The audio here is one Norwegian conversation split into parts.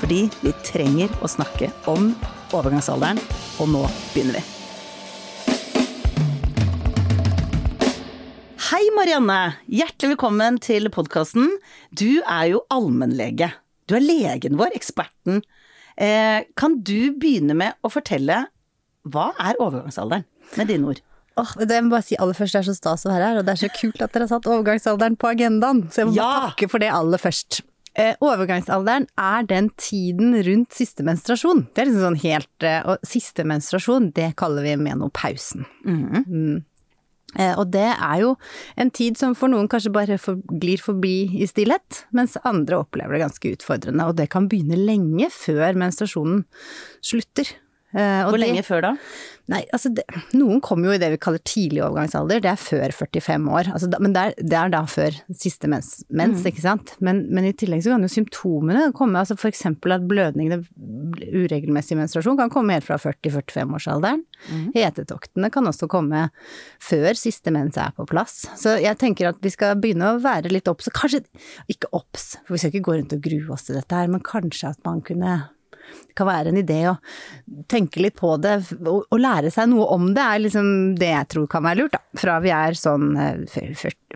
Fordi vi trenger å snakke om overgangsalderen, og nå begynner vi. Hei, Marianne! Hjertelig velkommen til podkasten. Du er jo allmennlege. Du er legen vår, eksperten. Eh, kan du begynne med å fortelle hva er overgangsalderen, med dine ord? Åh, det må bare si aller først, det er så stas å være her, og det er så kult at dere har satt overgangsalderen på agendaen. Så jeg må Ja! takke for det aller først. Eh, overgangsalderen er den tiden rundt siste menstruasjon. Det er liksom sånn helt eh, Og siste menstruasjon, det kaller vi menopausen. Mm. Eh, og det er jo en tid som for noen kanskje bare for, glir forbi i stillhet, mens andre opplever det ganske utfordrende. Og det kan begynne lenge før menstruasjonen slutter. Eh, og Hvor det- lenge før da? Nei, altså det, noen kommer jo i det vi kaller tidlig overgangsalder, det er før 45 år. Altså da, men det er, det er da før siste mens, mens ikke sant. Men, men i tillegg så kan jo symptomene komme, altså eksempel at blødningene, uregelmessig menstruasjon, kan komme helt fra 40-45-årsalderen. Hetetoktene kan også komme før siste mens er på plass. Så jeg tenker at vi skal begynne å være litt obs, kanskje ikke obs, for vi skal ikke gå rundt og grue oss til dette her, men kanskje at man kunne det kan være en idé å tenke litt på det og, og lære seg noe om det, er liksom det jeg tror kan være lurt, da. Fra vi er sånn eh,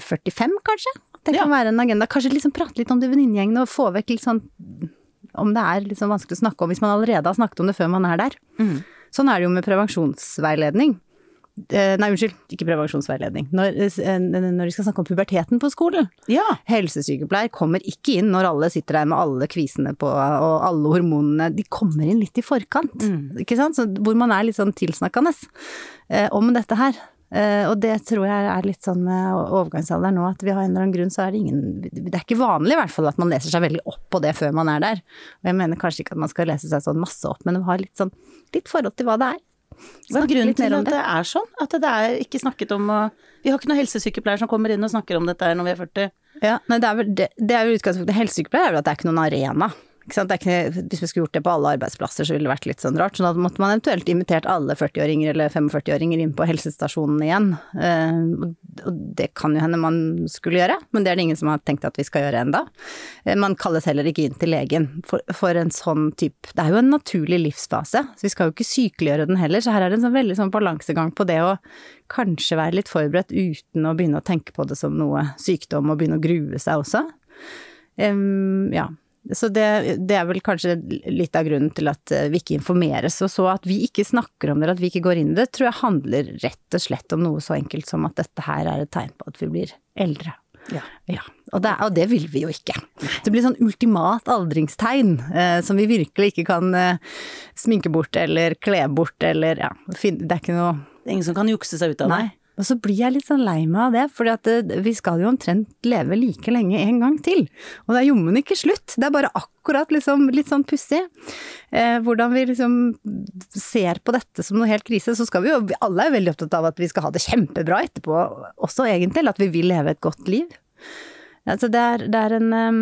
45, kanskje. Det kan være en agenda. Kanskje liksom prate litt om det i venninnegjengen og få vekk litt sånn Om det er sånn vanskelig å snakke om hvis man allerede har snakket om det før man er der. Sånn er det jo med prevensjonsveiledning. Eh, Nei, unnskyld, ikke prevensjonsveiledning. Når, eh, når de skal snakke om puberteten på skolen. Ja. Helsesykepleier kommer ikke inn når alle sitter der med alle kvisene på og alle hormonene. De kommer inn litt i forkant, ikke sant. Så, hvor man er litt sånn tilsnakkende eh, om dette her. Eh, og det tror jeg er litt sånn med overgangsalderen nå, at vi har en eller annen grunn så er det ingen Det er ikke vanlig i hvert fall at man leser seg veldig opp på det før man er der. Og jeg mener kanskje ikke at man skal lese seg sånn masse opp, men ha litt sånn litt forhold til hva det er. Hva er grunnen til at det er sånn? At det er ikke snakket om å Vi har ikke noen helsesykepleier som kommer inn og snakker om dette når vi er 40. Ja, nei, det er vel det, det er jo utgangspunktet. Helsesykepleier er vel at det er ikke noen arena. Ikke hvis vi skulle gjort det på alle arbeidsplasser, så ville det vært litt sånn rart. Så da måtte man eventuelt invitert alle 40-åringer eller 45-åringer inn på helsestasjonen igjen. Eh, og det kan jo hende man skulle gjøre, men det er det ingen som har tenkt at vi skal gjøre enda. Eh, man kalles heller ikke inn til legen for, for en sånn type Det er jo en naturlig livsfase, så vi skal jo ikke sykeliggjøre den heller. Så her er det en sånn veldig sånn balansegang på det å kanskje være litt forberedt uten å begynne å tenke på det som noe sykdom og begynne å grue seg også. Um, ja. Så det, det er vel kanskje litt av grunnen til at eh, vi ikke informeres. Og så at vi ikke snakker om det, at vi ikke går inn i det, tror jeg handler rett og slett om noe så enkelt som at dette her er et tegn på at vi blir eldre. Ja. Ja, og det, og det vil vi jo ikke. Det blir sånn ultimat aldringstegn eh, som vi virkelig ikke kan eh, sminke bort eller kle bort eller ja, det er ikke noe Det er ingen som kan jukse seg ut av det. Nei. Og så blir jeg litt sånn lei meg av det, for vi skal jo omtrent leve like lenge en gang til. Og det er jommen ikke slutt. Det er bare akkurat liksom, litt sånn pussig. Eh, hvordan vi liksom ser på dette som noe helt krise. Så skal vi jo, alle er veldig opptatt av at vi skal ha det kjempebra etterpå også, egentlig. Eller at vi vil leve et godt liv. Altså det er, det er en um,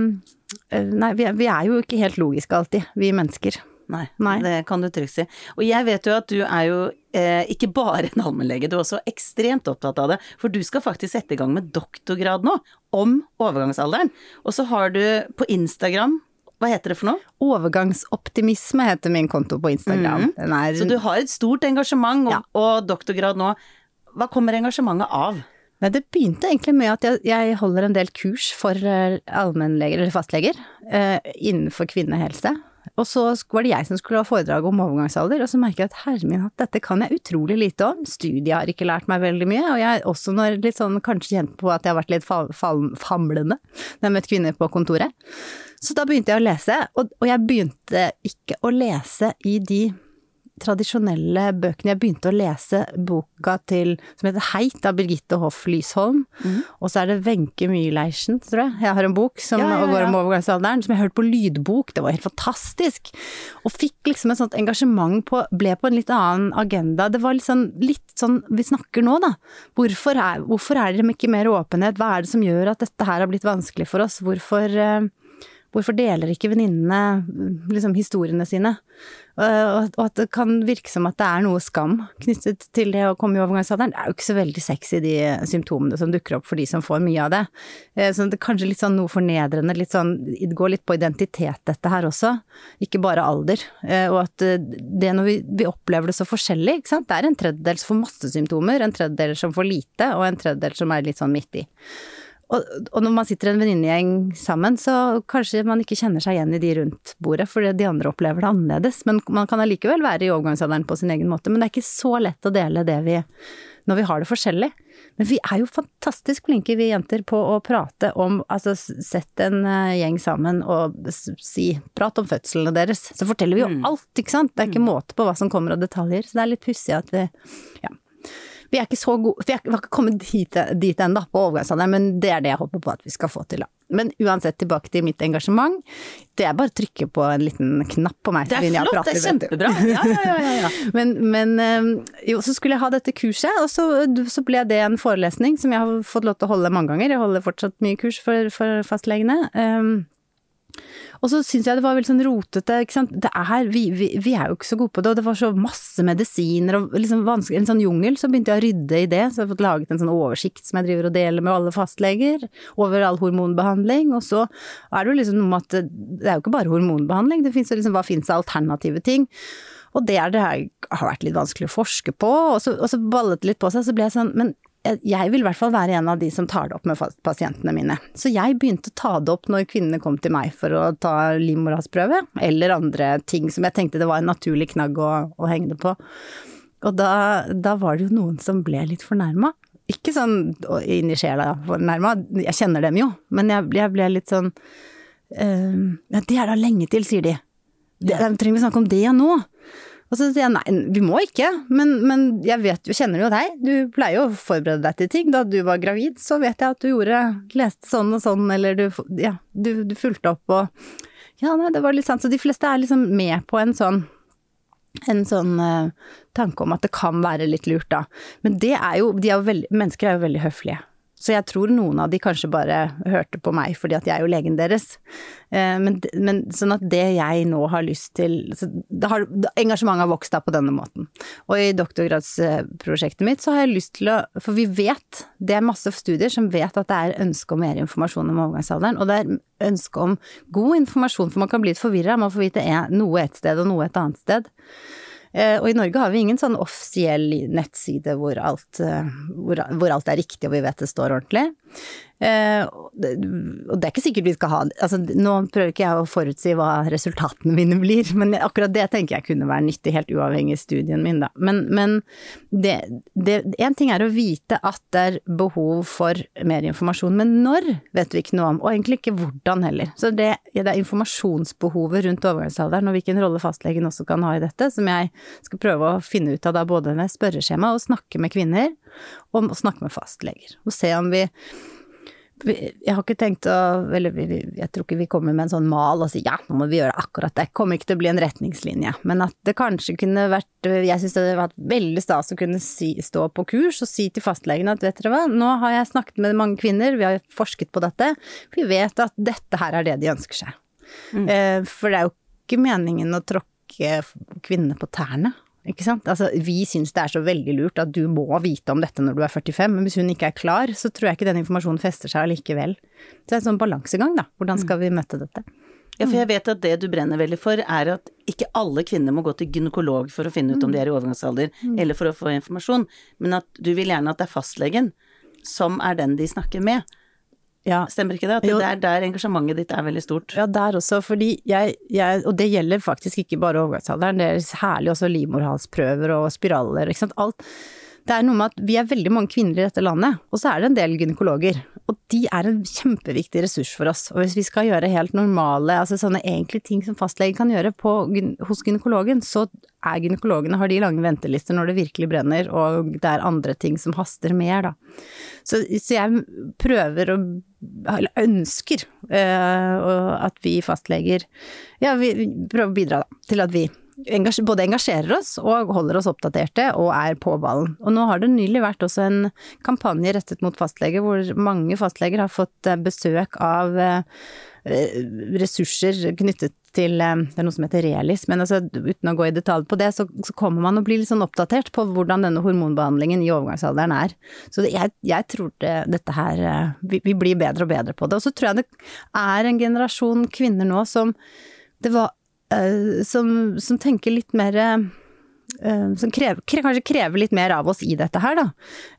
eh, Nei, vi er, vi er jo ikke helt logiske alltid, vi mennesker. Nei, Nei. det kan du trygt si. Og jeg vet jo at du er jo eh, ikke bare en allmennlege, du er også ekstremt opptatt av det. For du skal faktisk sette i gang med doktorgrad nå, om overgangsalderen. Og så har du på Instagram, hva heter det for noe? Overgangsoptimisme heter min konto på Instagram. Den er, Så du har et stort engasjement og, Ja. og doktorgrad nå. Hva kommer engasjementet av? Nei, det begynte egentlig med at jeg, jeg holder en del kurs for eh, allmennleger, eller fastleger, eh, innenfor kvinnehelse. Og så var det jeg som skulle ha foredrag om overgangsalder, og så merker jeg at herre min, hatt, dette kan jeg utrolig lite om. Studiet har ikke lært meg veldig mye, og jeg er også når litt sånn kanskje kjent på at jeg har vært litt fa famlende når jeg har møtt kvinner på kontoret. Så da begynte jeg å lese, og, og jeg begynte ikke å lese i de tradisjonelle bøkene. Jeg begynte å lese boka til, som heter Heit av Birgitte Hoff Lysholm. Mm. Og så er det Wenche Myhleisen, tror jeg. Jeg har en bok som Ja, ja, ja. går om overgangsalderen, som jeg hørte på lydbok. Det var helt fantastisk. Og fikk liksom et sånt engasjement på Ble på en litt annen agenda. Det var litt sånn, litt sånn vi snakker nå, da. Hvorfor er, hvorfor er det ikke mer åpenhet? Hva er det som gjør at dette her har blitt vanskelig for oss? Hvorfor eh, Hvorfor deler ikke venninnene liksom historiene sine? Og og at det kan virke som at det er noe skam knyttet til det å komme i overgangsalderen. Det er jo ikke så veldig sexy de symptomene som dukker opp for de som får mye av det. Eh, Så det er kanskje litt sånn noe fornedrende, litt sånn Det går litt på identitet dette her også, ikke bare alder. Eh, Og at eh, det når vi, vi opplever det så forskjellig, ikke sant. Det er en tredjedel som får masse symptomer, en tredjedel som får lite, og en tredjedel som er litt sånn midt i. Og, og når man sitter i en venninnegjeng sammen, så kanskje man ikke kjenner seg igjen i de rundt bordet, for de andre opplever det annerledes. Men man kan allikevel være i overgangsalderen på sin egen måte. Men det er ikke så lett å dele det vi når vi har det forskjellig. Men vi er jo fantastisk flinke, vi jenter, på å prate om Altså sett en eh, gjeng sammen og si Prat om fødslene deres. Så forteller vi jo alt, ikke sant. Det er ikke måte på hva som kommer av detaljer. Så det er litt pussig at vi Ja. Vi er ikke så gode Vi er- vi har ikke kommet dit, dit ennå på overgangsalderen, men det er det jeg håper på at vi skal få til, da. Men uansett, tilbake til mitt engasjement. Det er bare å trykke på en liten knapp på meg. Det er flott, prater, det er kjempebra. Ja, ja, ja, ja, ja. Men, men eh, jo, så skulle jeg ha dette kurset, og så, så ble det en forelesning som jeg har fått lov til å holde mange ganger. Jeg holder fortsatt mye kurs for, for fastlegene. Um, og så syns jeg det var veldig sånn rotete, ikke sant. Det er, vi, vi, vi er jo ikke så gode på det, og det var så masse medisiner og liksom vanskelig, en sånn jungel. Så begynte jeg å rydde i det, så jeg har fått laget en sånn oversikt som jeg driver og deler med alle fastleger, over all hormonbehandling. Og så er det jo liksom noe med at det, er jo ikke bare hormonbehandling, det fins liksom hva fins av alternative ting. Og det det her har vært litt vanskelig å forske på, og så, og så ballet det litt på seg, så ble jeg sånn, men jeg- vil i hvert fall være en av de som tar det opp med pasientene mine. Så jeg begynte å ta det opp når kvinnene kom til meg for å ta livmorhalsprøve, eller andre ting som jeg tenkte det var en naturlig knagg å, å henge det på. Og da, da var det jo noen som ble litt fornærma. Ikke sånn inni sjela fornærma, jeg kjenner dem jo, men jeg, jeg ble litt sånn ehm, Ja, det er da lenge til, sier de. Det, Trenger vi snakke om det nå? Og så sier jeg nei, vi må ikke, men, men jeg vet jo, kjenner jo deg, du pleier jo å forberede deg til ting. Da du var gravid, så vet jeg at du gjorde, leste sånn og sånn, eller du, ja, du, du fulgte opp og Ja, nei, det var litt sant. Så de fleste er liksom med på en sånn en sånn uh, tanke om at det kan være litt lurt, da. Men det er jo, de er jo veldig, mennesker er jo veldig høflige. Så jeg tror noen av de kanskje bare hørte på meg fordi at jeg er jo legen deres. Eh, Men, men sånn at det jeg nå har lyst til har, Engasjementet har vokst da på denne måten. Og i doktorgradsprosjektet mitt så har jeg lyst til å For vi vet, det er masse studier som vet at det er ønske om mer informasjon om overgangsalderen. Og det er ønske om god informasjon, for man kan bli litt forvirra. Man får vite noe et sted og noe et annet sted. Eh, Og i Norge har vi ingen sånn offisiell nettside hvor alt, eh, hvor, hvor alt er riktig og vi vet det står ordentlig. Og det er ikke sikkert vi skal ha altså Nå prøver ikke jeg å forutsi hva resultatene mine blir, men akkurat det tenker jeg kunne være nyttig, helt uavhengig av studien min, da. Men, men det, en ting er å vite at det er behov for mer informasjon, men når vet vi ikke noe om, og egentlig ikke hvordan heller. Så det, det er informasjonsbehovet rundt overgangsalderen, og hvilken rolle fastlegen også kan ha i dette, som jeg skal prøve å finne ut av da både med spørreskjema og snakke med kvinner, og snakke med fastleger. Og se om vi- jeg har ikke tenkt å Eller jeg tror ikke vi kommer med en sånn mal og sier ja, nå må vi gjøre akkurat det. Kommer ikke til å bli en retningslinje. Men at det kanskje kunne vært Jeg syns det hadde vært veldig stas å kunne si, stå på kurs og si til fastlegen at vet dere hva, nå har jeg snakket med mange kvinner, vi har forsket på dette. Vi vet at dette her er det de ønsker seg. Mm. For det er jo ikke meningen å tråkke kvinnene på tærne. Ikke sant? Altså, vi syns det er så veldig lurt at du må vite om dette når du er 45, men hvis hun ikke er klar, så tror jeg ikke den informasjonen fester seg allikevel. Så det er en sånn balansegang, da. Hvordan skal vi møte dette? Ja, for jeg vet at det du brenner veldig for, er at ikke alle kvinner må gå til gynekolog for å finne ut om de er i overgangsalder, eller for å få informasjon, men at du vil gjerne at det er fastlegen som er den de snakker med. Ja, Stemmer ikke det? At det er der engasjementet ditt er veldig stort. Ja, der også, fordi jeg, jeg Og det gjelder faktisk ikke bare overgangsalderen, det er herlig også livmorhalsprøver og spiraler, ikke sant. Alt. Det er noe med at vi er veldig mange kvinner i dette landet, og så er det en del gynekologer. Og de er en kjempeviktig ressurs for oss. Og hvis vi skal gjøre helt normale, altså sånne enkle ting som fastlegen kan gjøre på, hos gynekologen, så er gynekologene har de lange ventelister når det virkelig brenner, og det er andre ting som haster mer, da. Så, så jeg prøver å eller ønsker uh, at vi fastleger ja, vi prøver å bidra da, til at vi både engasjerer oss og holder oss oppdaterte og er på ballen. Og nå har det nylig vært også en kampanje rettet mot fastleger hvor mange fastleger har fått eh, besøk av eh, ressurser knyttet til eh, Det er noe som heter Relis, men altså, uten å gå i detalj på det, så, så kommer man og blir litt sånn oppdatert på hvordan denne hormonbehandlingen i overgangsalderen er. Så det, jeg, jeg, tror det, dette her vi, vi, blir bedre og bedre på det. Og så tror jeg det er en generasjon kvinner nå som det var som, som, tenker litt mer eh, som krever, kanskje krever litt mer av oss i dette her, da.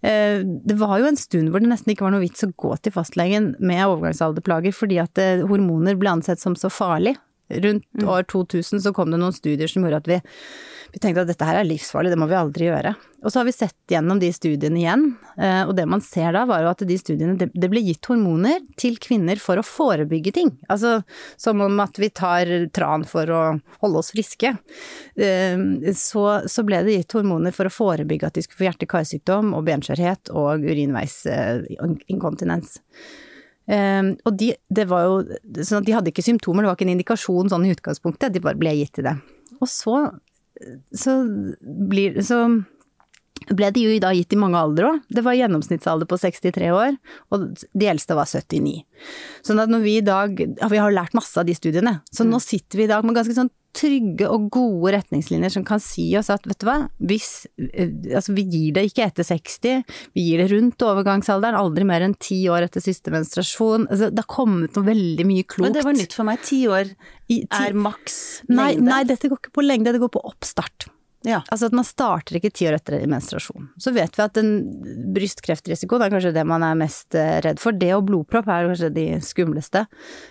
Eh, det var jo en stund hvor det nesten ikke var noe vits å gå til fastlegen med overgangsalderplager fordi at hormoner ble ansett som så farlig. Rundt mm. år 2000 så kom det noen studier som gjorde at vi vi tenkte at dette her er livsfarlig, det må vi aldri gjøre. Og så har vi sett gjennom de studiene igjen, eh, og det man ser da var jo at de studiene, det ble gitt hormoner til kvinner for å forebygge ting. Altså som om at vi tar tran for å holde oss friske. Eh, så, så ble det gitt hormoner for å forebygge at de skulle få hjerte-karsykdom og benskjørhet og urinveisinkontinens. Um, og de, det var jo sånn de hadde ikke symptomer, det var ikke en indikasjon sånn i utgangspunktet, de bare ble gitt til det. Og så så blir Så ble de jo da gitt i mange aldre òg. Det var gjennomsnittsalder på 63 år, og de eldste var 79. Sånn at når vi i dag ja, Vi har lært masse av de studiene, så nå mm. sitter vi i dag med ganske sånn trygge og gode retningslinjer som kan si oss at vet du hva, hvis eh, Altså vi gir det ikke etter 60, vi gir det rundt overgangsalderen, aldri mer enn ti år etter siste menstruasjon. Altså, det har kommet noe veldig mye klokt. Men det var nytt for meg. Ti år er maks lengde? Nei, nei, dette går ikke på lengde, det går på oppstart. Ja. Altså at man starter ikke ti år etter menstruasjon. Så vet vi at en brystkreftrisiko, det er kanskje det man er mest eh, redd for. Det og blodpropp er kanskje de skumleste.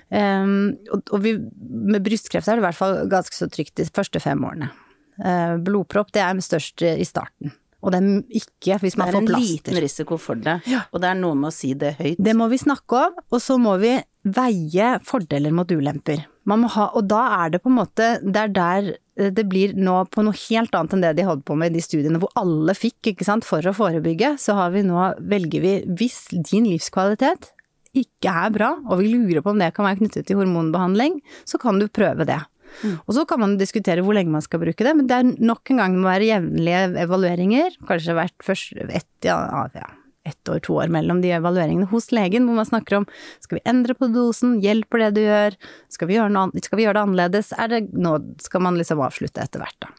Um, og, vi, med brystkreft er det i hvert fall ganske så trygt de første fem årene. Uh, blodpropp det er størst i starten. Og det er ikke hvis man får plaster. Det er en liten risiko for det, ja. og det er noe med å si det høyt. Det må vi snakke om, og så må vi veie fordeler mot ulemper. Man må ha, og da er det på en måte, det er der det blir nå på noe helt annet enn det de holdt på med i de studiene hvor alle fikk, ikke sant, for å forebygge. Så har vi nå, velger vi, hvis din livskvalitet ikke er bra, og vi lurer på om det kan være knyttet til hormonbehandling, så kan du prøve det. Mm. Og så kan man diskutere hvor lenge man skal bruke det, men det er nok en gang det må være jevnlige evalueringer, kanskje hvert først ett, ja, ja, ett år, to år mellom de evalueringene hos legen, hvor man snakker om skal vi endre på dosen, hjelper det du gjør, skal vi gjøre, noe, skal vi gjøre det annerledes, er det nå skal man liksom avslutte etter hvert, da.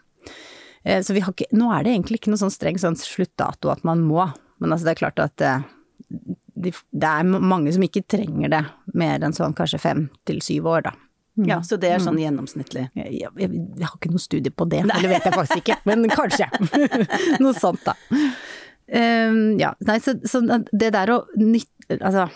Eh, så vi har ikke, nå er det egentlig ikke noe sånn streng sånn sluttdato at man må, men altså det er klart at eh, det er mange som ikke trenger det mer enn sånn kanskje fem til syv år, da. Ja, så det er sånn mm. gjennomsnittlig? Jeg, jeg, jeg, har ikke noe studie på det, Nei. det vet jeg faktisk ikke, men kanskje. noe sånt, da. Um, ja, nei, så, så, det der å nytte Altså,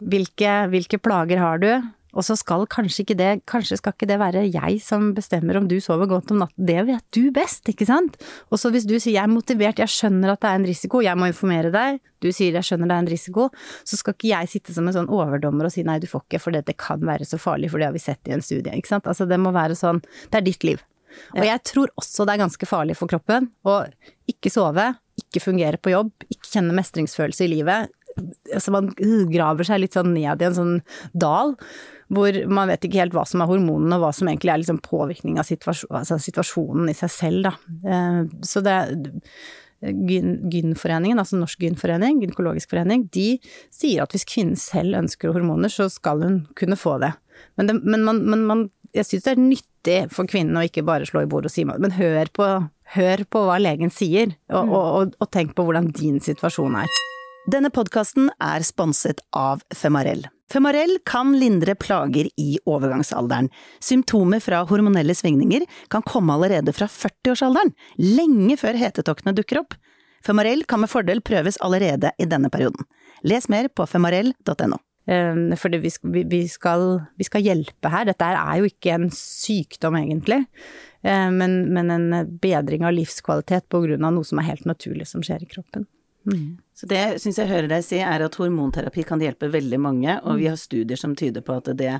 hvilke, hvilke plager har du? Og så skal kanskje ikke det, kanskje skal ikke det være jeg som bestemmer om du sover godt om natten, det vet du best, ikke sant? Og så hvis du sier jeg er motivert, jeg skjønner at det er en risiko, jeg må informere deg, du sier jeg skjønner det er en risiko, så skal ikke jeg sitte som en sånn overdommer og si nei, du får ikke, for det kan være så farlig, for det har vi sett i en studie, ikke sant? Altså det må være sånn, det er ditt liv. Og jeg tror også det er ganske farlig for kroppen å ikke sove, ikke fungere på jobb, ikke kjenne mestringsfølelse i livet. Så man graver seg litt sånn ned i en sånn dal hvor man vet ikke helt hva som er hormonene og hva som egentlig er liksom påvirkning av situasjon, altså situasjonen i seg selv, da. Eh, så det Gynforeningen, altså Norsk gynforening, gynekologisk forening, de sier at hvis kvinnen selv ønsker hormoner, så skal hun kunne få det. Men, det, men, man, men man, jeg syns det er nyttig for kvinnen å ikke bare slå i bordet og si men hør på, hør på hva legen sier, og, mm. og, og, og tenk på hvordan din situasjon er. Denne podkasten er sponset av Femarell. Femarell kan lindre plager i overgangsalderen. Symptomer fra hormonelle svingninger kan komme allerede fra 40-årsalderen, lenge før hetetoktene dukker opp. Femarell kan med fordel prøves allerede i denne perioden. Les mer på femarell.no. Ehm, fordi vi vi, skal, vi skal, hjelpe her. Dette er jo ikke en sykdom, egentlig, ehm, men, men en bedring av livskvalitet av noe som er helt naturlig som skjer i kroppen. Så det syns jeg hører deg si, er at hormonterapi kan hjelpe veldig mange, og vi har studier som tyder på at det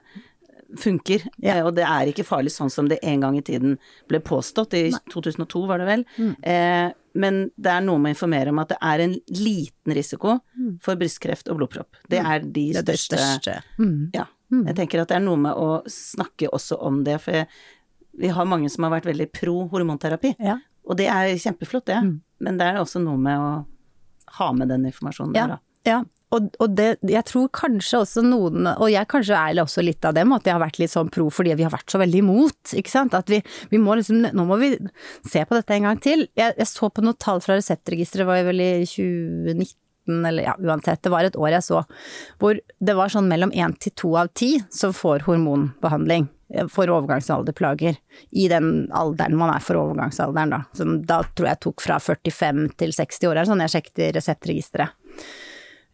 funker. Ja. Eh, Og det er ikke farlig sånn som det en gang i tiden ble påstått, i 2002 var det vel. Mm. Eh, men det er noe med å informere om at det er en liten risiko Mm. for brystkreft og blodpropp. Det er de Det er det største største. Mm. Ja. Jeg tenker at det er noe med å snakke også om det, for jeg, vi har mange som har vært veldig pro hormonterapi. Ja. Og det er kjempeflott, det. Mm. Men det er også noe med å ha med den informasjonen Ja, der, da. ja. Og, og det, jeg tror kanskje også noen, og jeg kanskje er også litt av dem, at jeg har vært litt sånn pro fordi vi har vært så veldig imot, ikke sant. At vi, vi må liksom, nå må vi se på dette en gang til. Jeg, jeg så på noen tall fra Reseptregisteret, var vel i 2019 eller ja, uansett, det var et år jeg så, hvor det var sånn mellom én til to av ti som får hormonbehandling eh, for overgangsalderplager i den alderen man er for overgangsalderen, da. Som da tror jeg tok fra 45 til 60 år, er sånn jeg sjekket i Reseptregisteret.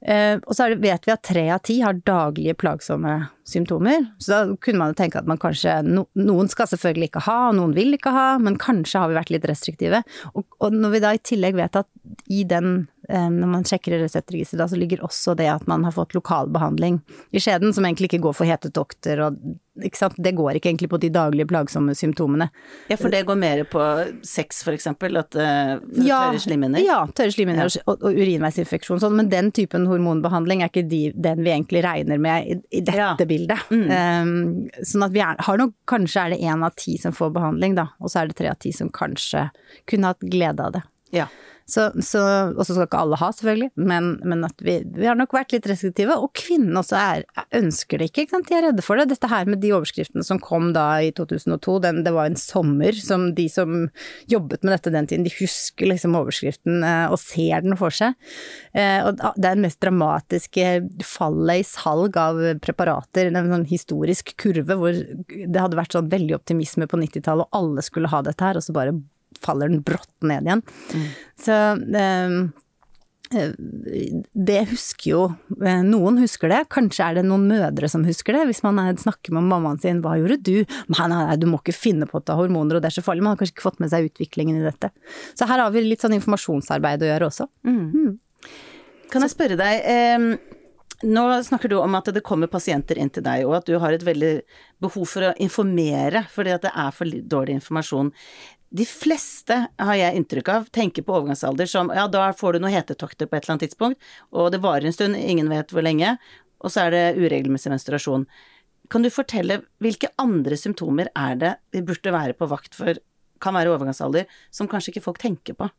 Eh, og så vet vi at tre av ti har daglige plagsomme symptomer. Så da kunne man jo tenke at man kanskje Noen skal selvfølgelig ikke ha, og noen vil ikke ha, men kanskje har vi vært litt restriktive. Og, og når vi da i tillegg vet at i den, eh, når man sjekker reseptregisteret, da så ligger også det at man har fått lokalbehandling i skjeden, som egentlig ikke går for hetetokter og? Det går ikke egentlig på de daglige plagsomme symptomene. Ja, for det går mer på sex, for eksempel, at uh, ja, tørre slimhinner. Ja, tørre slimhinner og, og urinveisinfeksjon sånn, men den typen hormonbehandling er ikke de, den vi egentlig regner med i, i dette Ja. bildet. Um, sånn at vi er, har nok, kanskje er det én av ti som får behandling, da, og så er det tre av ti som kanskje kunne hatt glede av det. Ja. Så, så, og så skal ikke alle ha, selvfølgelig, men, men at vi, vi har nok vært litt restriktive. Og kvinnene også er, ønsker det ikke, ikke. De er redde for det. Dette her med de overskriftene som kom da i 2002, den, det var en sommer som de som jobbet med dette den tiden, de husker liksom overskriften eh, og ser den for seg. Eh, og det er det mest dramatiske fallet i salg av preparater, en sånn historisk kurve hvor det hadde vært sånn veldig optimisme på 90-tallet, og alle skulle ha dette her, og så bare faller den brått ned igjen. Så eh, eh, det husker jo eh, Noen husker det, kanskje er det noen mødre som husker det. Hvis man er- snakker med mammaen sin 'hva gjorde du?' Nei, nei, nei, du må ikke finne på å ta hormoner, og det er så farlig. Man har kanskje ikke fått med seg utviklingen i dette. Så her har vi litt sånn informasjonsarbeid å gjøre også. Kan jeg spørre deg, eh, nå snakker du om at det kommer pasienter inn til deg, og at du har et veldig behov for å informere, fordi at det er for dårlig informasjon. De fleste, har jeg inntrykk av, tenker på overgangsalder som ja, da får du noen hetetokter på et eller annet tidspunkt, og det varer en stund, ingen vet hvor lenge, og så er det uregelmessig menstruasjon. Kan du fortelle hvilke andre symptomer er det vi burde være på vakt for, kan være overgangsalder, som kanskje ikke folk tenker på?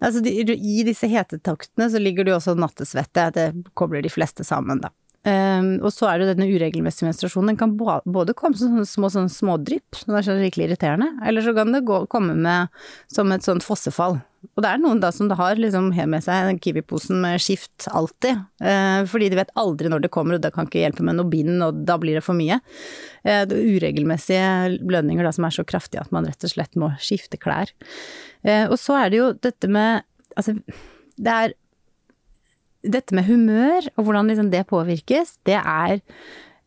Altså, I disse hetetaktene så ligger det jo også nattesvette, det kobler de fleste sammen, da. Ehm, og så er det jo denne uregelmessige menstruasjonen, den kan både komme som sånne små sånne smådrypp, som er skikkelig irriterende, eller så kan det gå, komme med som et sånt fossefall. Og det er noen da som det har liksom med seg den Kiwi-posen med skift alltid, eh, fordi de vet aldri når det kommer, og det kan ikke hjelpe med noe bind, og da blir det for mye. Eh, det er uregelmessige blødninger da som er så kraftige at man rett og slett må skifte klær. Eh, og så er det jo dette med Altså, det er Dette med humør, og hvordan liksom det påvirkes, det er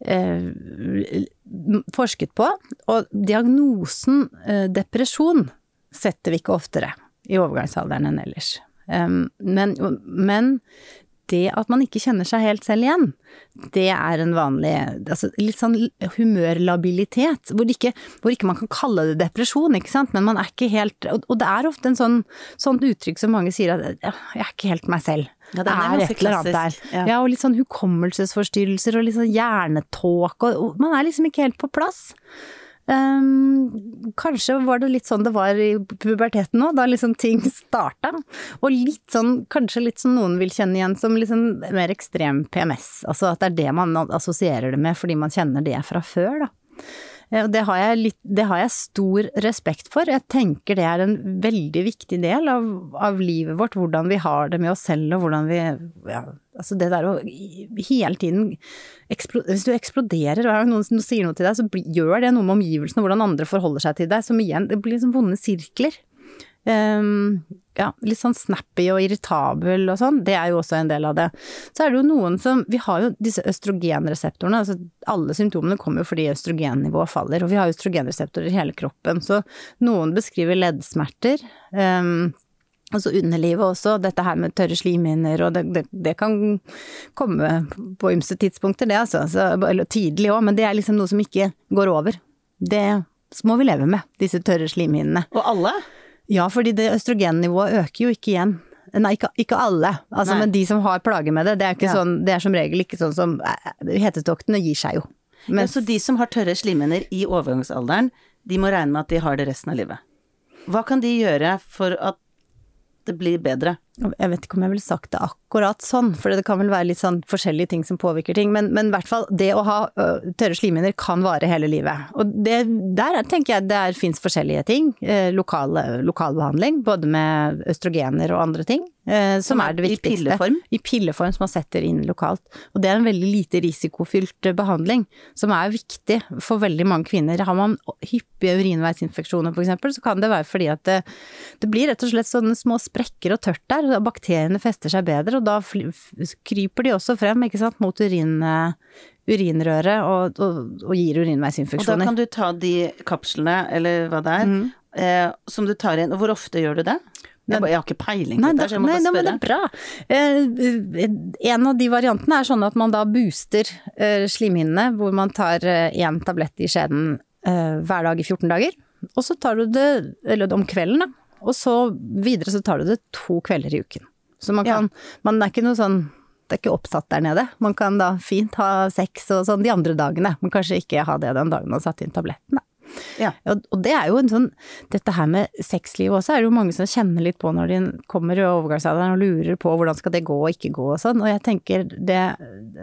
eh, forsket på. Og diagnosen eh, depresjon setter vi ikke oftere i overgangsalderen enn ellers. Um, men, men det at man ikke kjenner seg helt selv igjen, det er en vanlig altså litt sånn humørlabilitet, hvor ikke, hvor ikke man kan kalle det depresjon, ikke sant, men man er ikke helt Og, og det er ofte en sånn, sånt uttrykk som mange sier at jeg er ikke helt meg selv. Ja, det er er et eller annet der. ja. Ja. og litt sånn hukommelsesforstyrrelser og litt sånn hjernetåke, og, og man er liksom ikke helt på plass. Um, kanskje var det litt sånn det var i puberteten nå, da liksom ting starta. Og litt sånn, kanskje litt som noen vil kjenne igjen som sånn mer ekstrem PMS. Altså at det er det man assosierer det med fordi man kjenner det fra før, da. Eh, Og det har, jeg litt, det har jeg stor respekt for. Jeg tenker det er en veldig viktig del av, av livet vårt, hvordan vi har det med oss selv og hvordan vi ja, Altså det der å hele tiden Hvis du eksploderer hver gang noen som sier noe til deg, så bli- gjør det noe med omgivelsene og hvordan andre forholder seg til deg, som igjen Det blir liksom vonde sirkler. Ehm, ja, litt sånn snappy og irritabel og sånn, det er jo også en del av det. Så er det jo noen som Vi har jo disse østrogenreseptorene, altså alle symptomene kommer jo fordi østrogennivået faller, og vi har jo østrogenreseptorer i hele kroppen, så noen beskriver leddsmerter. Um, Altså underlivet også, dette her med tørre slimhinner, og det, det, det, kan komme på ymse tidspunkter, det altså. Så, eller tidlig òg, men det er liksom noe som ikke går over. Det må vi leve med, disse tørre slimhinnene. Og alle? Ja, fordi det østrogennivået øker jo ikke igjen. Nei, ikke, ikke alle, altså, men de som har plager med det. Det er, ja. sånn, det er som regel ikke sånn som Hetetoktene gir seg jo. Men, ja, så de som har tørre slimhinner i overgangsalderen, de må regne med at de har det resten av livet? Hva kan de gjøre for at det blir bedre. Jeg vet ikke om jeg ville sagt det akkurat sånn, for det kan vel være litt sånn forskjellige ting som påvirker ting. Men, men i hvert fall, det å ha tørre slimhinner kan vare hele livet. Og det, der tenker jeg det fins forskjellige ting. Lokal, lokalbehandling, både med østrogener og andre ting. Som, er, det viktigste. I pilleform? I pilleform som man setter inn lokalt. Og det er en veldig lite risikofylt eh, behandling, som er viktig for veldig mange kvinner. Har man hyppige urinveisinfeksjoner f.eks., så kan det være fordi at det, det, blir rett og slett sånne små sprekker og tørt der, og bakteriene fester seg bedre, og da kryper de også frem ikke sant, mot urin, urinrøret og, og, og, gir urinveisinfeksjoner. Og da kan du ta de kapslene, eller hva det er, mm. eh, som du tar inn, og hvor ofte gjør du det? Jeg, jeg, har ikke peiling på dette, så jeg må nei, bare spørre. Nei, men det er bra. Eh, en av de variantene er sånn at man da booster eh, slimhinnene, hvor man tar én eh, tablett i skjeden eh, hver dag i 14 dager. Og så tar du det, eller om kvelden, da. Og så videre så tar du det to kvelder i uken. Så man kan, ja. man er ikke noe sånn det er ikke oppsatt der nede. Man kan da fint ha sex og sånn de andre dagene, men kanskje ikke ha det den dagen man satt inn tabletten, da. Ja. Og det er jo en sånn Dette her med sexlivet også er det jo mange som kjenner litt på når de kommer i overgangsalderen og lurer på hvordan skal det gå og ikke gå og sånn. Og jeg tenker det,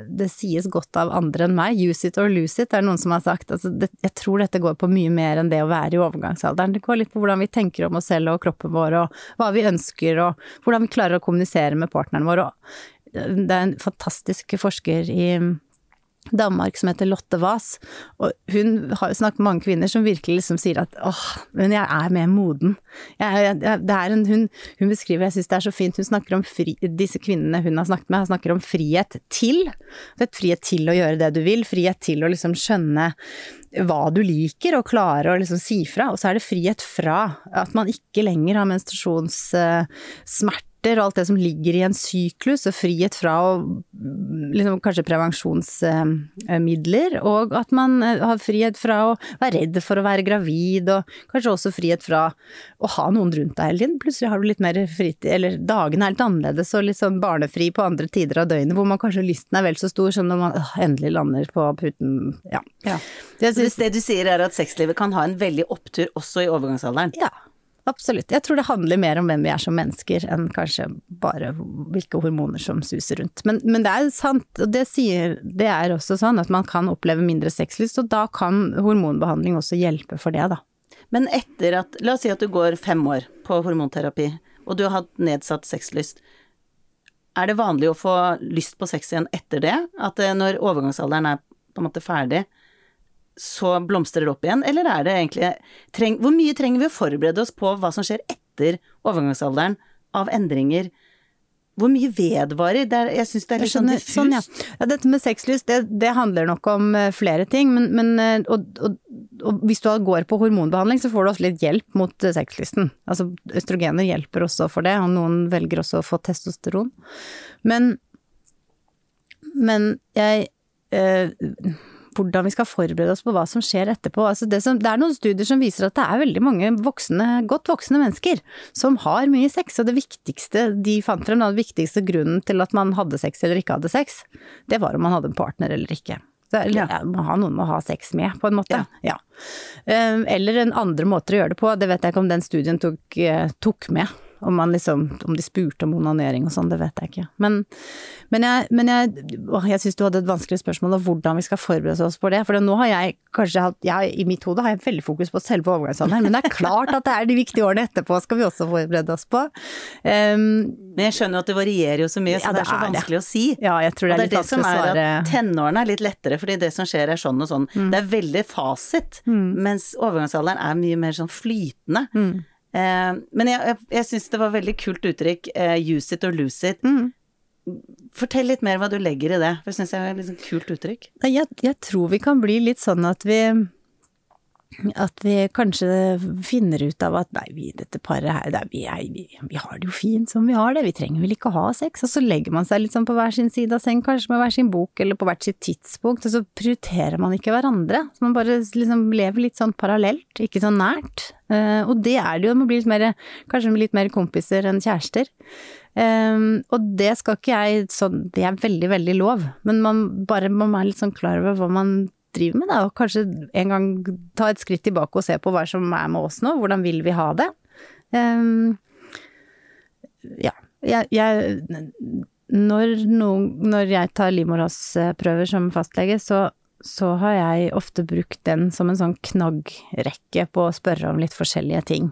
det sies godt av andre enn meg. Use it or lose it, er det noen som har sagt. Altså, det, jeg tror dette går på mye mer enn det å være i overgangsalderen. Det går litt på hvordan vi tenker om oss selv og kroppen vår, og hva vi ønsker, og hvordan vi klarer å kommunisere med partneren vår. Og det er en fantastisk forsker i Danmark som heter Lotte Was og hun har jo snakket med mange kvinner som virkelig liksom sier at åh, men jeg er mer moden. Jeg, jeg, en, hun, hun beskriver, jeg syns det er så fint, hun snakker om fri, disse kvinnene hun har snakket med, snakker om frihet til. Det er frihet til å gjøre det du vil, frihet til å liksom skjønne hva du liker, og klare å liksom si fra. Og så er det frihet fra at man ikke lenger har menstruasjonssmerter smerter og alt det som ligger i en syklus, og frihet fra å liksom, kanskje prevensjonsmidler, og at man eh, har frihet fra å være redd for å være gravid, og kanskje også frihet fra å ha noen rundt deg hele tiden. Plutselig har du litt mer fritid, eller dagene er litt annerledes og litt sånn barnefri på andre tider av døgnet, hvor man kanskje lysten er vel så stor som når man øh, endelig lander på puten. Ja. ja. Det, det du sier er at sexlivet kan ha en veldig opptur også i overgangsalderen? Ja. Absolutt. Jeg tror det handler mer om hvem vi er som mennesker, enn kanskje bare hvilke hormoner som suser rundt. Men, men det er sant, og det sier Det er også sånn at man kan oppleve mindre sexlyst, og da kan hormonbehandling også hjelpe for det, da. Men etter at La oss si at du går fem år på hormonterapi, og du har hatt nedsatt sexlyst. Er det vanlig å få lyst på sex igjen etter det? At eh, når overgangsalderen er på en måte ferdig, så blomstrer det opp igjen, eller er det egentlig treng, Hvor mye trenger vi å forberede oss på hva som skjer etter overgangsalderen av endringer? Hvor mye vedvarer? Det er, jeg syns det er litt sånn diffust. Sånn, ja. ja. dette med sexlyst, det, det, handler nok om uh, flere ting. Men, men uh, og, og, og, hvis du går på hormonbehandling, så får du også litt hjelp mot uh, sexlysten. Altså østrogener hjelper også for det, og noen velger også å få testosteron. Men, men jeg hvordan vi skal forberede oss på hva som skjer etterpå. Altså det, som, det, er noen studier som viser at det er veldig mange voksne, godt voksne mennesker som har mye sex, og det viktigste de fant frem, den viktigste grunnen til at man hadde sex eller ikke hadde sex, det var om man hadde en partner eller ikke. Så, eller, ja. må ha noen å ha sex med, på en måte. Ja. ja. Eh, eller en andre måter å gjøre det på, det vet jeg ikke om den studien tok, eh, tok med. Om, man liksom, om de spurte om onanering og sånn, det vet jeg ikke. Men, men jeg, men jeg, jeg syns du hadde et vanskelig spørsmål om hvordan vi skal forberede oss på det. For nå har jeg kanskje hatt jeg, I mitt hode har jeg veldig fokus på selve overgangsalderen, men det er klart at det er de viktige årene etterpå skal vi også forberede oss på. Um, men jeg skjønner at det varierer jo så mye, så ja, det, det, er så vanskelig det. å si. Ja, jeg tror det er litt svare. Og det er det som er at tenårene er litt lettere, fordi det som skjer er sånn og sånn. Mm. Det er veldig fasit, mm. mens overgangsalderen er mye mer sånn flytende. Mm. Eh, men jeg, jeg, jeg syns det var veldig kult uttrykk, eh, use it or lose it. Mm. Fortell litt mer hva du legger i det, for jeg syns det er et liksom kult uttrykk. Jeg, jeg, tror vi kan bli litt sånn at vi at vi kanskje finner ut av at nei, vi, dette paret her, er, vi, er, vi, vi, har det jo fint som vi har det, vi trenger vel ikke ha sex, og så legger man seg litt sånn på hver sin side av seng, kanskje med hver sin bok eller på hvert sitt tidspunkt, og så prioriterer man ikke hverandre, så man bare liksom lever litt sånn parallelt, ikke så nært, uh, og det er det jo, man blir litt mer, kanskje litt mer kompiser enn kjærester. Um, og det skal ikke jeg sånn, det er veldig, veldig lov, men man bare man er litt sånn klar over hva man driver med, da, og kanskje en gang ta et skritt tilbake og se på hva som er med oss nå, hvordan vil vi ha det? Um, ja, jeg, jeg når, noen, når jeg tar livmorhalsprøver som fastlege, så så har jeg ofte brukt den som en sånn knaggrekke på å spørre om litt forskjellige ting.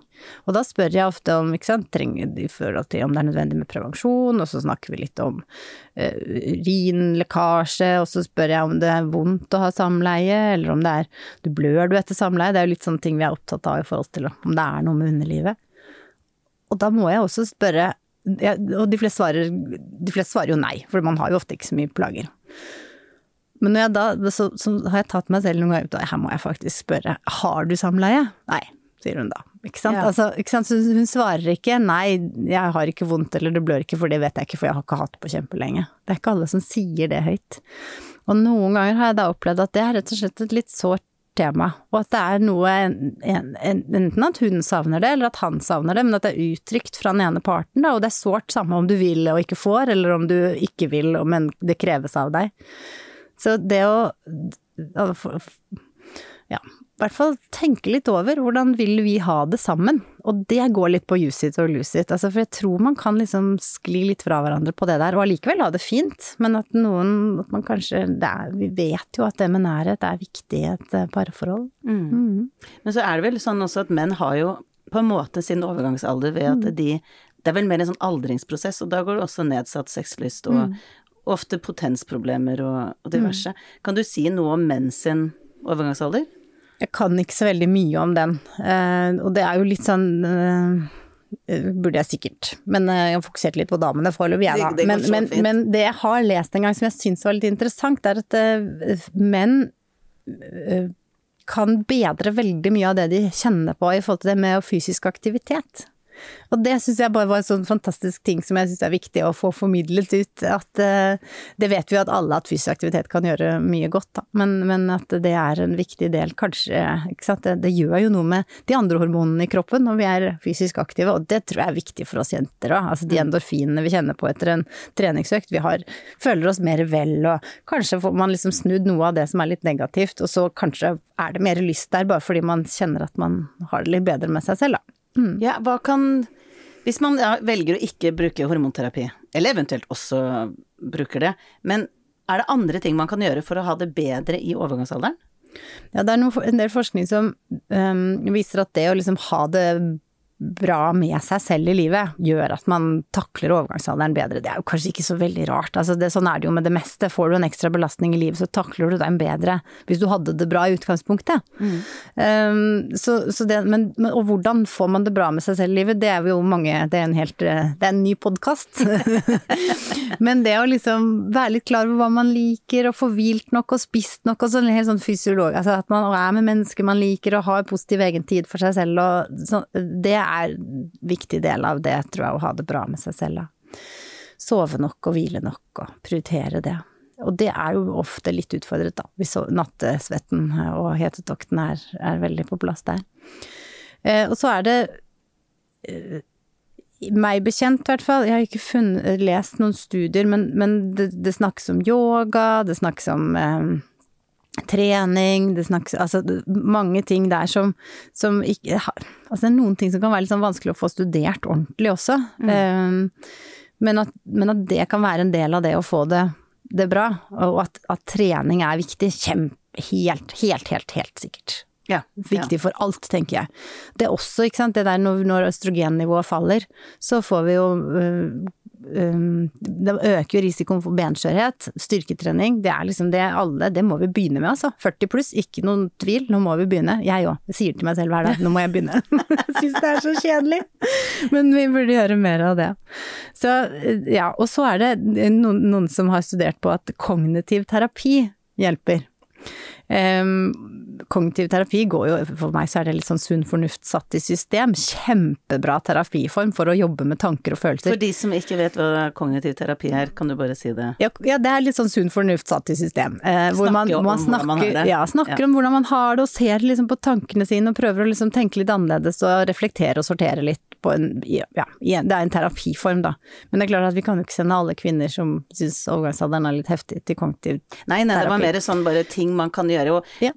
Og da spør jeg ofte om, ikke sant, trenger de forhold til om det er nødvendig med prevensjon, og så snakker vi litt om uh, urinlekkasje, og så spør jeg om det er vondt å ha samleie, eller om det er du blør du etter samleie, det er jo litt sånne ting vi er opptatt av i forhold til om det er noe med underlivet. Og da må jeg også spørre, ja, og de fleste, svarer, de fleste svarer jo nei, for man har jo ofte ikke så mye plager. Men når jeg da, så, så, har jeg tatt meg selv noen ganger ut og her må jeg faktisk spørre, har du samleie? Nei, sier hun da. Ikke sant? Ja. Altså, ikke sant? Så hun svarer ikke nei, jeg har ikke vondt eller det blør ikke, for det vet jeg ikke, for jeg har ikke hatt det på kjempelenge. Det er ikke alle som sier det høyt. Og noen ganger har jeg da opplevd at det er rett og slett et litt sårt tema, og at det er noe enten at hun savner det, eller at han savner det, men at det er uttrykt fra den ene parten, da, og det er sårt samme om du vil og ikke får, eller om du ikke vil, men det kreves av deg. Så det å ja, i hvert fall tenke litt over hvordan vil vi ha det sammen, og det går litt på use it og lose it, altså for jeg tror man kan liksom skli litt fra hverandre på det der, og allikevel ha det fint, men at noen, at man kanskje, er, vi vet jo at det med nærhet er viktig i et eh, parforhold. Mm. Mm. Men så er det vel sånn også at menn har jo på en måte sin overgangsalder ved at mm. de det er vel mer en sånn aldringsprosess, og da går det også nedsatt sexlyst og, mm ofte potensproblemer og, og diverse. Mm. Kan du si noe om menn sin overgangsalder? Jeg kan ikke så veldig mye om den, uh, og det er jo litt sånn uh, Burde jeg sikkert, men jeg har fokusert litt på damene foreløpig, jeg da. Men, men, men, det jeg har lest en gang som jeg syns var litt interessant, er at menn kan bedre veldig mye av det de kjenner på i forhold til det med fysisk aktivitet. Og det syns jeg bare var en sånn fantastisk ting som jeg syns er viktig å få formidlet ut. At uh, det vet vi at alle, at fysisk aktivitet kan gjøre mye godt, da. Men, men at det er en viktig del, kanskje, ikke sant. Det, det, gjør jo noe med de andre hormonene i kroppen når vi er fysisk aktive, og det tror jeg er viktig for oss jenter òg. Altså de mm. endorfinene vi kjenner på etter en treningsøkt. Vi har, føler oss mer vel, og kanskje får man liksom snudd noe av det som er litt negativt, og så kanskje er det mer lyst der bare fordi man kjenner at man har det litt bedre med seg selv, da. Mm. Ja, hva kan Hvis man ja, velger å ikke bruke hormonterapi, eller eventuelt også bruker det, men er det andre ting man kan gjøre for å ha det bedre i overgangsalderen? Ja, det er noe, en del forskning som um, viser at det å liksom ha det bra med seg selv i livet, gjør at man takler overgangsalderen bedre. Det er jo kanskje ikke så veldig rart. Altså det, sånn er det jo med det meste. Får du en ekstra belastning i livet, så takler du den bedre hvis du hadde det bra i utgangspunktet. Mm. Um, så, så det, men, men, og hvordan får man det bra med seg selv i livet, det er jo mange Det er en helt Det er en ny podkast. men det å liksom være litt klar over hva man liker, og få hvilt nok og spist nok, og sånn helt sånn fysiolog Altså at man er med mennesker man liker, og har positiv egentid for seg selv, og så, det er en viktig del av det, tror jeg, å ha det bra med seg selv. Da. Sove nok og hvile nok og prioritere det. Og det er jo ofte litt utfordret, da, hvis nattesvetten og hetetokten er, er veldig på plass der. Eh, og så er det eh, meg bekjent, i hvert fall. Jeg har ikke funnet, lest noen studier, men, men det, det, snakkes om yoga, det snakkes om eh, trening, det snakkes Altså mange ting der som, som ikke Altså det er noen ting som kan være litt sånn vanskelig å få studert ordentlig også. Mm. Um, men, at, men, at, det kan være en del av det å få det, det bra, og at, at, trening er viktig. Kjempe, helt, helt, helt, helt sikkert. Ja, viktig ja. for alt, tenker jeg. Det er også, ikke sant, det der når, når østrogennivået faller, så får vi jo øh, det øker jo risikoen for benskjørhet. Styrketrening, det er liksom det alle Det må vi begynne med, altså. 40 pluss, ikke noen tvil. Nå må vi begynne. Jeg òg. Sier til meg selv hver dag nå må jeg begynne. syns det er så kjedelig. Men vi burde gjøre mer av det. Så ja. Og så er det noen, noen som har studert på at kognitiv terapi hjelper. Um, kognitiv terapi går jo, for meg så er det litt sånn sunn fornuft satt i system. Kjempebra terapiform for å jobbe med tanker og følelser. For de som ikke vet hva kognitiv terapi er, kan du bare si det? Ja, ja det er litt sånn sunn fornuft satt i system. Eh, hvor man, Snakke om man hvordan man har snakker, det. ja, snakker Ja. om hvordan man har det, og ser liksom på tankene sine, og prøver å liksom tenke litt annerledes og reflektere og sortere litt på en Ja, det er en terapiform, da. Men det er klart at vi kan jo ikke sende alle kvinner som syns overgangsalderen er litt heftig, til kognitiv Nei, nei, det var mer sånn bare ting man kan gjøre, og Ja.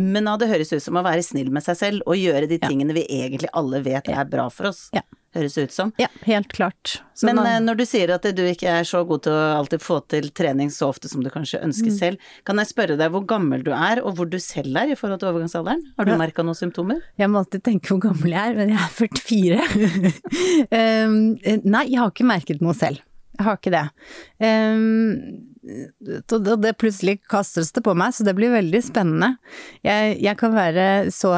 Summen av det høres ut som å være snill med seg selv, og gjøre de tingene vi egentlig alle vet er bra for oss. Ja. Høres ut som. Ja, helt klart. Så Men man- eh, når du sier at du ikke er så god til å alltid få til trening så ofte som du kanskje ønsker Mm. selv, kan jeg spørre deg hvor gammel du er, og hvor du selv er i forhold til overgangsalderen? Har du Ja. merka noen symptomer? Jeg må alltid tenke hvor gammel jeg er, men jeg er 44. um, nei, jeg har ikke merket noe selv. Jeg har ikke det. Og um, det plutselig kastes det på meg, så det blir veldig spennende. Jeg, jeg kan være så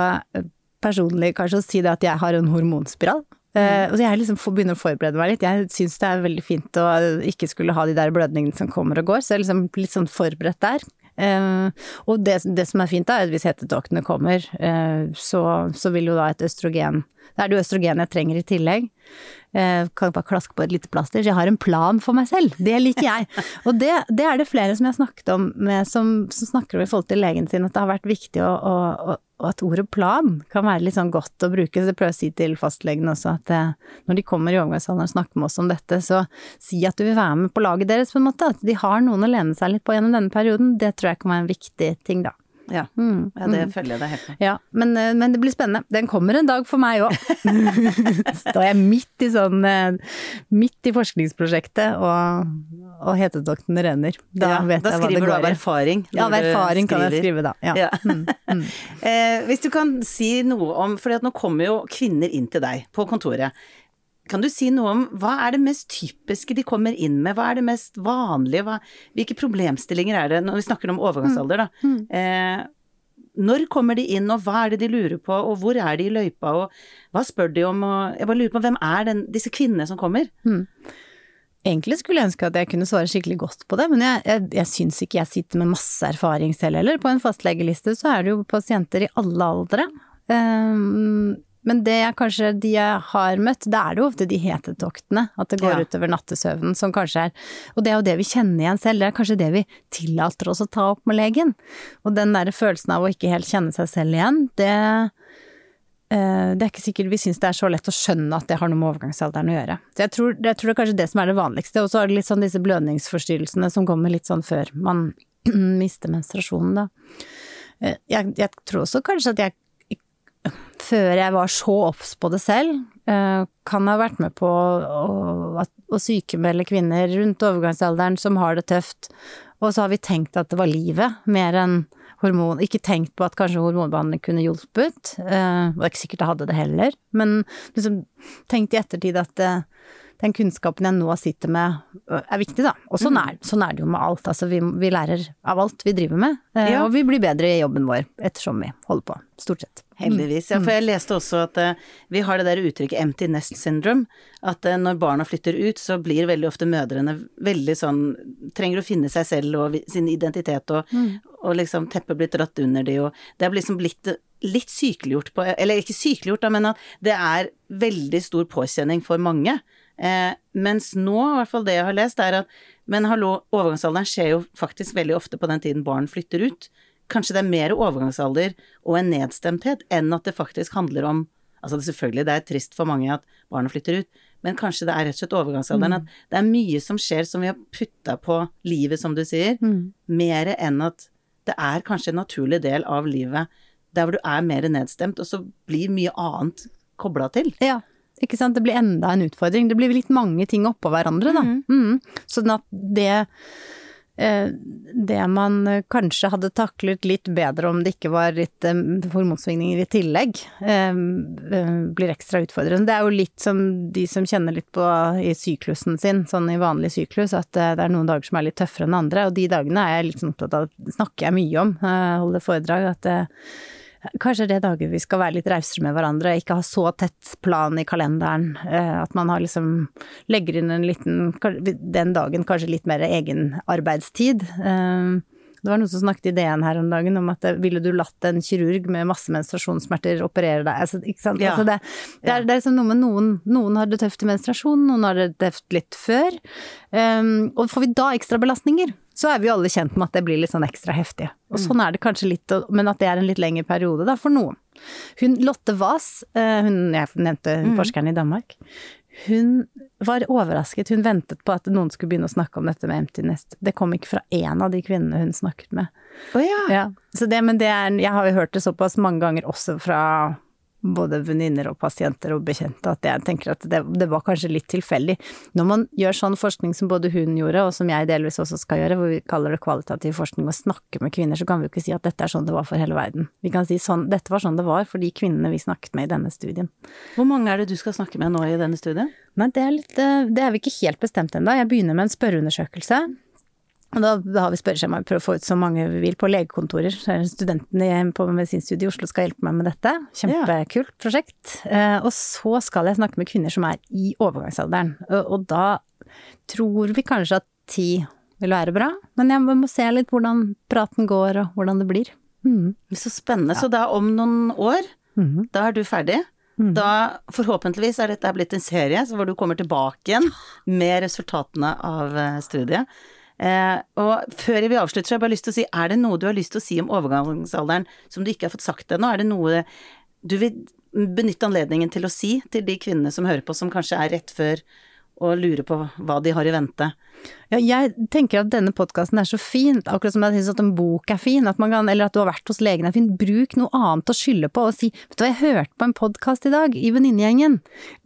personlig kanskje å si det at jeg har en hormonspiral. Uh, og jeg liksom begynner å forberede meg litt. Jeg syns det er veldig fint å ikke skulle ha de der blødningene som kommer og går, så jeg er liksom litt sånn forberedt der. Eh, og det, det som er fint da, er at hvis hetetoktene kommer, eh, så, så vil jo da et østrogen Det er det jo østrogen jeg trenger i tillegg. Eh, kan bare klaske på et lite plaster. Så jeg har en plan for meg selv. Det liker jeg. Og det, det er det flere som jeg har snakket om med, som, som snakker om i forhold til legen sin, at det har vært viktig å, å, å og at ordet plan kan være litt sånn godt å bruke. Så jeg prøver å si til fastlegen også at eh, når de kommer i overgangsalderen og snakker med oss om dette, så si at du vil være med på laget deres, på en måte. At de har noen å lene seg litt på gjennom denne perioden. Det tror jeg kan være en viktig ting, da. Ja, Mm, ja det følger jeg deg helt med. Ja, men, eh, men det blir spennende. Den kommer en dag for meg òg. Står jeg midt i sånn eh, Midt i forskningsprosjektet, og, og hetetoktene renner. Da Ja, vet da jeg hva det går. Da skriver du av erfaring. Ja, av erfaring kan jeg skrive da. Ja. Ja. Mm, eh, hvis du kan si noe om, for nå kommer jo kvinner inn til deg på kontoret. Kan du si noe om hva er det mest typiske de kommer inn med, hva er det mest vanlige, hva, hvilke problemstillinger er det når vi snakker om overgangsalder, da? Mm. Eh, når kommer de inn, og hva er det de lurer på, og hvor er de i løypa, og hva spør de om, og jeg bare lurer på hvem er den, disse kvinnene som kommer? Egentlig skulle jeg ønske at jeg kunne svare skikkelig godt på det, men jeg, jeg, jeg syns ikke jeg sitter med masse erfaring selv heller. På en fastlegeliste så er det jo pasienter i alle aldre. Um, men det jeg kanskje de jeg har møtt, det er det jo ofte de hetetoktene. At det går Ja. utover nattesøvnen som kanskje er Og det er jo det vi kjenner igjen selv, det er kanskje det vi tillater oss å ta opp med legen. Og den derre følelsen av å ikke helt kjenne seg selv igjen, det eh, det er ikke sikkert vi syns det er så lett å skjønne at det har noe med overgangsalderen å gjøre. Så jeg tror, jeg tror det er kanskje det som er det vanligste. Og så er det litt sånn disse blødningsforstyrrelsene som kommer litt sånn før man mister menstruasjonen, da. Eh, Jeg, jeg tror også kanskje at jeg før jeg var så obs på det selv, eh, kan ha vært med på å, å, sykemelde kvinner rundt overgangsalderen som har det tøft, og så har vi tenkt at det var livet, mer enn hormon Ikke tenkt på at kanskje hormonbehandling kunne hjulpet, eh, det er ikke sikkert jeg hadde det heller, men liksom tenkt i ettertid at det, den kunnskapen jeg nå sitter med, er viktig, da. Og sånn er, sånn er det jo med alt. Altså, vi, vi lærer av alt vi driver med, eh, og vi blir bedre i jobben vår ettersom vi holder på. Stort sett. Heldigvis. Ja, for jeg leste også at uh, vi har det der uttrykket 'empty nest syndrome'. At uh, når barna flytter ut, så blir veldig ofte mødrene veldig sånn Trenger å finne seg selv og sin identitet, og, og liksom teppet blir dratt under de, og Det er liksom blitt litt sykeliggjort på Eller ikke sykeliggjort, da, men at det er veldig stor påkjenning for mange. Eh, mens nå, i hvert fall det jeg har lest, er at Men hallo, overgangsalderen skjer jo faktisk veldig ofte på den tiden barn flytter ut. Kanskje det er mer overgangsalder og en nedstemthet enn at det faktisk handler om Altså det, selvfølgelig, det er trist for mange at barna flytter ut, men kanskje det er rett og slett overgangsalderen. At det er mye som skjer som vi har putta på livet, som du sier, mer enn at det er kanskje en naturlig del av livet der hvor du er mer nedstemt, og så blir mye annet kobla til. Ja, ikke sant. Det blir enda en utfordring. Det blir litt mange ting oppå hverandre, da. Mm. Sånn at det det man eh, kanskje hadde taklet litt bedre om det ikke var litt eh, hormonsvingninger i tillegg, eh, eh, blir ekstra utfordrende. Det er jo litt som de som kjenner litt på i syklusen sin, sånn i vanlig syklus, at eh, det er noen dager som er litt tøffere enn andre, og de dagene er jeg litt sånn opptatt av, snakker jeg mye om, eh, holder foredrag, at eh, Kanskje det er dager vi skal være litt rausere med hverandre, ikke ha så tett plan i kalenderen. eh, At man har liksom legger inn en liten Den dagen kanskje litt mer egen arbeidstid. eh, Det var noen som snakket i DN her om dagen om at ville du latt en kirurg med masse menstruasjonssmerter operere deg? Altså, ikke sant? Ja. Altså det, det, er, det er liksom noe med noen Noen har det tøft i menstruasjon, noen har det tøft litt før. Um, og får vi da ekstrabelastninger, så er vi jo alle kjent med at det blir litt sånn ekstra heftig. Og sånn er det kanskje litt, men at det er en litt lengre periode da, for noen. Hun Lotte Wass, eh, hun jeg nevnte forskeren i Danmark, hun var overrasket. Hun ventet på at noen skulle begynne å snakke om dette med empty nest. Det kom ikke fra én av de kvinnene hun snakket med. Å ja. Ja, så det, men det er, jeg har jo hørt det såpass mange ganger også fra både venninner og pasienter og bekjente at jeg tenker at det, det var kanskje litt tilfeldig. Når man gjør sånn forskning som både hun gjorde, og som jeg delvis også skal gjøre, hvor vi kaller det kvalitativ forskning og snakker med kvinner, så kan vi jo ikke si at dette er sånn det var for hele verden. Vi kan si sånn, dette var sånn det var for de kvinnene vi snakket med i denne studien. Hvor mange er det du skal snakke med nå i denne studien? Nei, det er litt eh, Det er vi ikke helt bestemt ennå. Jeg begynner med en spørreundersøkelse. Og da, da har vi spørreskjema, prøver å få ut så mange vi vil på legekontorer. Er Studentene på medisinstudiet i Oslo skal hjelpe meg med dette. Kjempekult prosjekt. Eh, og så skal jeg snakke med kvinner som er i overgangsalderen. Og, da tror vi kanskje at ti vil være bra. Men jeg må se litt hvordan praten går og hvordan det blir. Mm. Så spennende. Så da om noen år, mm. da er du ferdig. Da forhåpentligvis er dette blitt en serie hvor du kommer tilbake igjen med resultatene av eh, studiet. Eh, og før vi avslutter, så har jeg bare lyst til å si, er det noe du har lyst til å si om overgangsalderen som du ikke har fått sagt ennå? Er det noe du vil benytte anledningen til å si til de kvinnene som hører på, som kanskje er rett før og lurer på hva de har i vente? Ja, jeg tenker at denne podkasten er så fint, akkurat som jeg syns at en bok er fin, at kan, eller at du har vært hos legen er fin. Bruk noe annet å skylde på og si vet du hva, jeg hørte på en podkast i dag i venninnegjengen.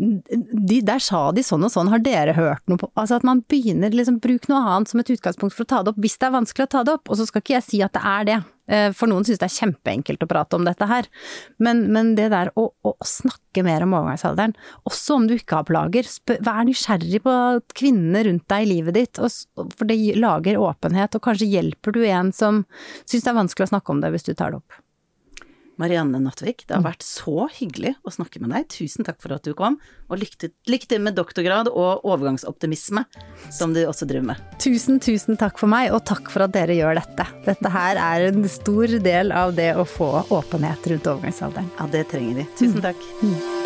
De, der sa de sånn og sånn, har dere hørt noe på Altså at man begynner liksom, bruk noe annet som et utgangspunkt for å ta det opp, hvis det er vanskelig å ta det opp. Og så skal ikke jeg si at det er det. Eh, For noen syns det er kjempeenkelt å prate om dette her. Men, men det der å, å snakke mer om overgangsalderen, også om du ikke har plager, spør, vær nysgjerrig på kvinnene rundt deg i livet ditt, og, for det lager åpenhet, og kanskje hjelper du en som syns det er vanskelig å snakke om det hvis du tar det opp. Marianne Nattvik, det har vært så hyggelig å snakke med deg. Tusen takk for at du kom, og lykke til, med doktorgrad og overgangsoptimisme, som du også driver med. Tusen, tusen takk for meg, og takk for at dere gjør dette. Dette her er en stor del av det å få åpenhet rundt overgangsalderen. Ja, det trenger vi. Tusen takk.